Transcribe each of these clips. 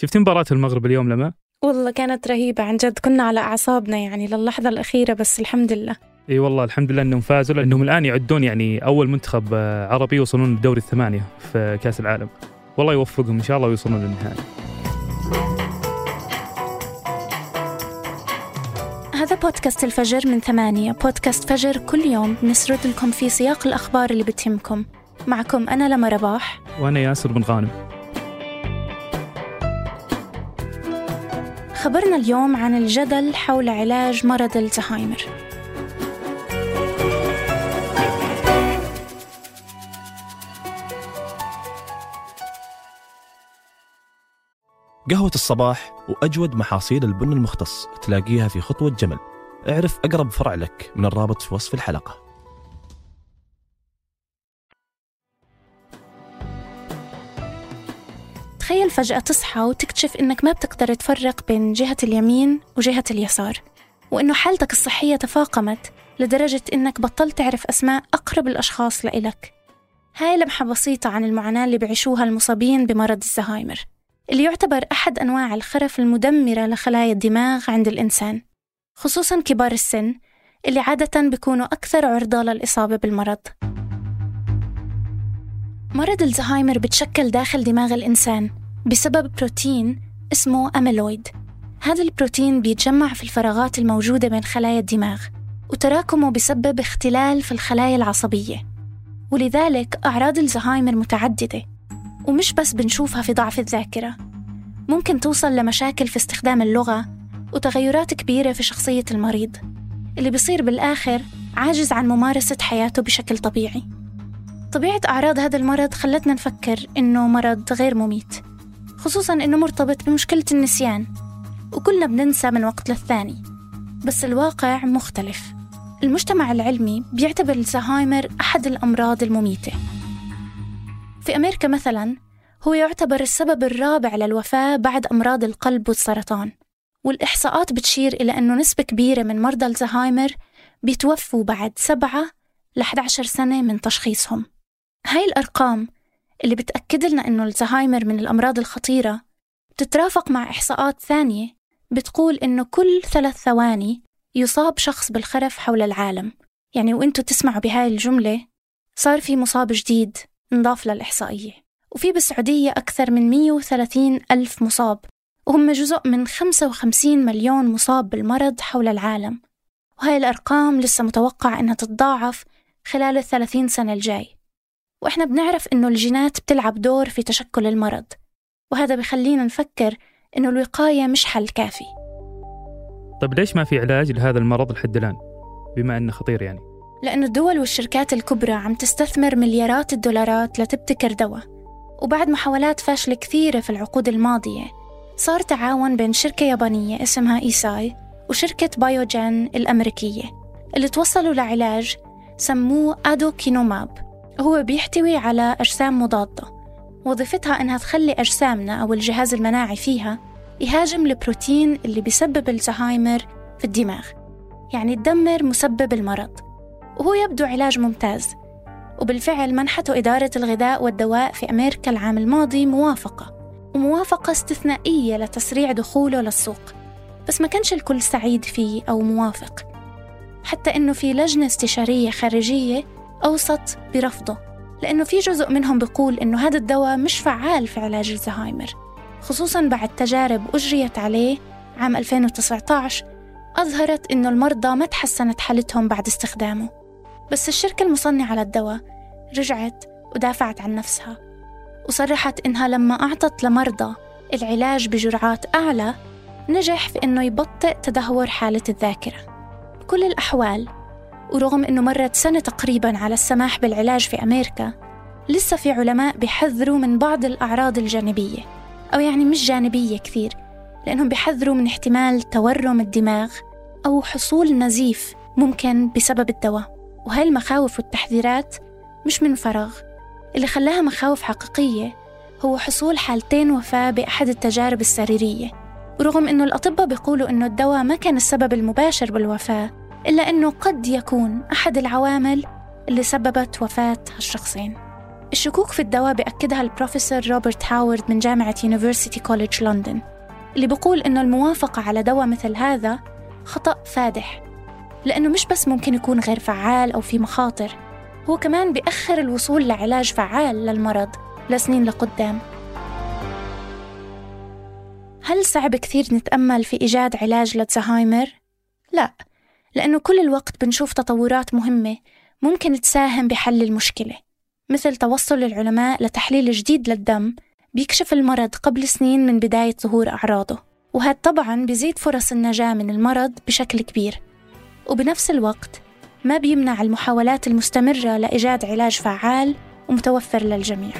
شفتي مباراة المغرب اليوم لما؟ والله كانت رهيبة عن جد. كنا على أعصابنا يعني للحظة الأخيرة بس الحمد لله. إي والله الحمد لله إنهم فازوا لأنهم الآن يعدون يعني أول منتخب عربي يوصلون للدوري الثمانية في كأس العالم. والله يوفقهم إن شاء الله ويوصلون للنهائي. هذا بودكاست الفجر من ثمانية. بودكاست فجر كل يوم نسرد لكم في سياق الأخبار اللي بتهمكم. معكم أنا لما رباح. وأنا ياسر بن غانم. خبرنا اليوم عن الجدل حول علاج مرض الزهايمر. قهوة الصباح وأجود محاصيل البن المختص تلاقيها في خطوة جمل. اعرف أقرب فرع لك من الرابط في وصف الحلقة. تخيل فجأة تصحى وتكتشف إنك ما بتقدر تفرق بين جهة اليمين وجهة اليسار وإنه حالتك الصحية تفاقمت لدرجة إنك بطلت تعرف أسماء أقرب الأشخاص لإلك. هاي لمحة بسيطة عن المعاناة اللي بيعيشوها المصابين بمرض الزهايمر اللي يعتبر أحد أنواع الخرف المدمرة لخلايا الدماغ عند الإنسان خصوصا كبار السن اللي عادة بيكونوا أكثر عرضة للإصابة بالمرض. مرض الزهايمر بتشكل داخل دماغ الإنسان بسبب بروتين اسمه أميلويد هذا البروتين بيتجمع في الفراغات الموجودة بين خلايا الدماغ وتراكمه بسبب اختلال في الخلايا العصبية. ولذلك أعراض الزهايمر متعددة ومش بس بنشوفها في ضعف الذاكرة. ممكن توصل لمشاكل في استخدام اللغة وتغيرات كبيرة في شخصية المريض. اللي بصير بالآخر عاجز عن ممارسة حياته بشكل طبيعي. طبيعة أعراض هذا المرض خلتنا نفكر إنه مرض غير مميت خصوصا إنه مرتبط بمشكلة النسيان وكلنا بننسى من وقت للثاني بس الواقع مختلف. المجتمع العلمي بيعتبر الزهايمر أحد الأمراض المميتة. في أمريكا مثلا هو يعتبر السبب الرابع للوفاة بعد أمراض القلب والسرطان والإحصاءات بتشير إلى أنه نسبة كبيرة من مرضى الزهايمر بيتوفوا بعد سبعة ل 11 سنة من تشخيصهم. هاي الأرقام اللي بتأكد لنا أنه الزهايمر من الأمراض الخطيرة بتترافق مع إحصاءات ثانية بتقول إنه كل ثلاث ثواني يصاب شخص بالخرف حول العالم. يعني وإنتوا تسمعوا بهاي الجملة صار في مصاب جديد انضاف للإحصائية. وفي بالسعودية أكثر من 130 ألف مصاب وهم جزء من 55 مليون مصاب بالمرض حول العالم. وهاي الأرقام لسه متوقع إنها تتضاعف خلال الثلاثين سنة الجاي. وإحنا بنعرف إنه الجينات بتلعب دور في تشكل المرض وهذا بخلينا نفكر إنه الوقاية مش حل كافي. طيب ليش ما في علاج لهذا المرض لحد الآن؟ بما أنه خطير يعني. لأن الدول والشركات الكبرى عم تستثمر مليارات الدولارات لتبتكر دواء وبعد محاولات فاشلة كثيرة في العقود الماضية صار تعاون بين شركة يابانية اسمها إيساي وشركة بايوجين الأمريكية اللي توصلوا لعلاج سموه أدوكانوماب. هو بيحتوي على أجسام مضادة. وظيفتها إنها تخلي أجسامنا أو الجهاز المناعي فيها يهاجم البروتين اللي بيسبب الزهايمر في الدماغ. يعني تدمر مسبب المرض. وهو يبدو علاج ممتاز. وبالفعل منحته إدارة الغذاء والدواء في أمريكا العام الماضي موافقة. وموافقة استثنائية لتسريع دخوله للسوق. بس ما كانش الكل سعيد فيه أو موافق. حتى إنه في لجنة استشارية خارجية أوصت برفضه لأنه في جزء منهم بيقول إنه هذا الدواء مش فعال في علاج الزهايمر خصوصا بعد تجارب أجريت عليه عام 2019 أظهرت إنه المرضى ما تحسنت حالتهم بعد استخدامه. بس الشركة المصنعة للدواء رجعت ودافعت عن نفسها وصرحت إنها لما أعطت لمرضى العلاج بجرعات أعلى نجح في إنه يبطئ تدهور حالة الذاكرة. بكل الأحوال ورغم إنه مرت سنة تقريبا على السماح بالعلاج في أمريكا لسه في علماء بيحذروا من بعض الأعراض الجانبية أو يعني مش جانبية كثير لأنهم بيحذروا من احتمال تورم الدماغ أو حصول نزيف ممكن بسبب الدواء. وهاي المخاوف والتحذيرات مش من فراغ. اللي خلاها مخاوف حقيقية هو حصول حالتين وفاة بأحد التجارب السريرية. ورغم أنه الأطباء بيقولوا أنه الدواء ما كان السبب المباشر بالوفاة إلا أنه قد يكون أحد العوامل اللي سببت وفاة هالشخصين الشكوك في الدواء بأكدها البروفيسور روبرت هاورد من جامعة University College لندن اللي بيقول إنه الموافقة على دواء مثل هذا خطأ فادح لأنه مش بس ممكن يكون غير فعال أو في مخاطر هو كمان بيأخر الوصول لعلاج فعال للمرض لسنين لقدام هل صعب كثير نتأمل في إيجاد علاج لتزهايمر؟ لا لأنه كل الوقت بنشوف تطورات مهمة ممكن تساهم بحل المشكلة مثل توصل العلماء لتحليل جديد للدم بيكشف المرض قبل سنين من بداية ظهور أعراضه وهذا طبعا بيزيد فرص النجاة من المرض بشكل كبير. وبنفس الوقت ما بيمنع المحاولات المستمرة لإيجاد علاج فعال ومتوفر للجميع.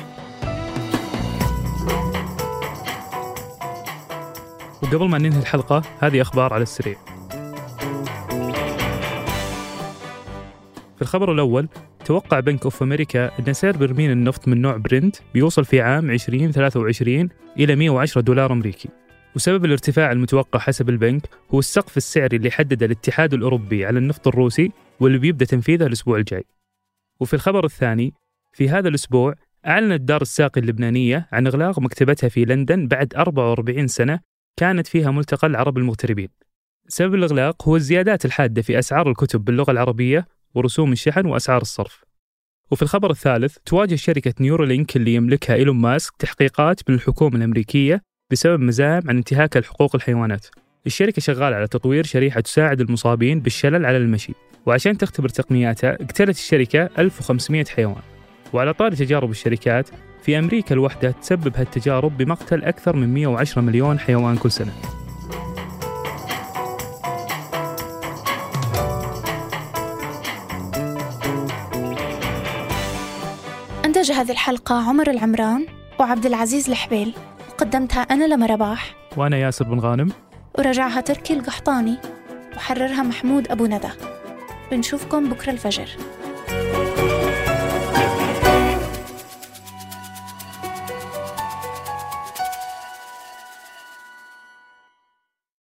وقبل ما ننهي الحلقة هذه أخبار على السريع. الخبر الأول توقع بنك أوف أمريكا أن سعر برميل النفط من نوع برنت بيوصل في عام 2023 إلى 110 دولار أمريكي. وسبب الارتفاع المتوقع حسب البنك هو السقف السعري اللي حدده الاتحاد الأوروبي على النفط الروسي واللي بيبدأ تنفيذه الأسبوع الجاي. وفي الخبر الثاني في هذا الأسبوع أعلنت دار الساقي اللبنانية عن إغلاق مكتبتها في لندن بعد 44 سنة كانت فيها ملتقى العرب المغتربين. سبب الإغلاق هو الزيادات الحادة في أسعار الكتب باللغة العربية ورسوم الشحن وأسعار الصرف. وفي الخبر الثالث تواجه شركة نيورولينك اللي يملكها إيلون ماسك تحقيقات من الحكومة الأمريكية بسبب مزاعم عن انتهاك حقوق الحيوانات. الشركة شغالة على تطوير شريحة تساعد المصابين بالشلل على المشي. وعشان تختبر تقنياتها اقتلت الشركة 1500 حيوان. وعلى طار تجارب الشركات في أمريكا الوحدة تسبب هالتجارب بمقتل أكثر من 110 مليون حيوان كل سنة. أنتج هذه الحلقة عمر العمران وعبد العزيز الحبيل. وقدمتها أنا لما رباح. وأنا ياسر بن غانم. ورجعها تركي القحطاني. وحررها محمود أبو ندى. بنشوفكم بكرة الفجر.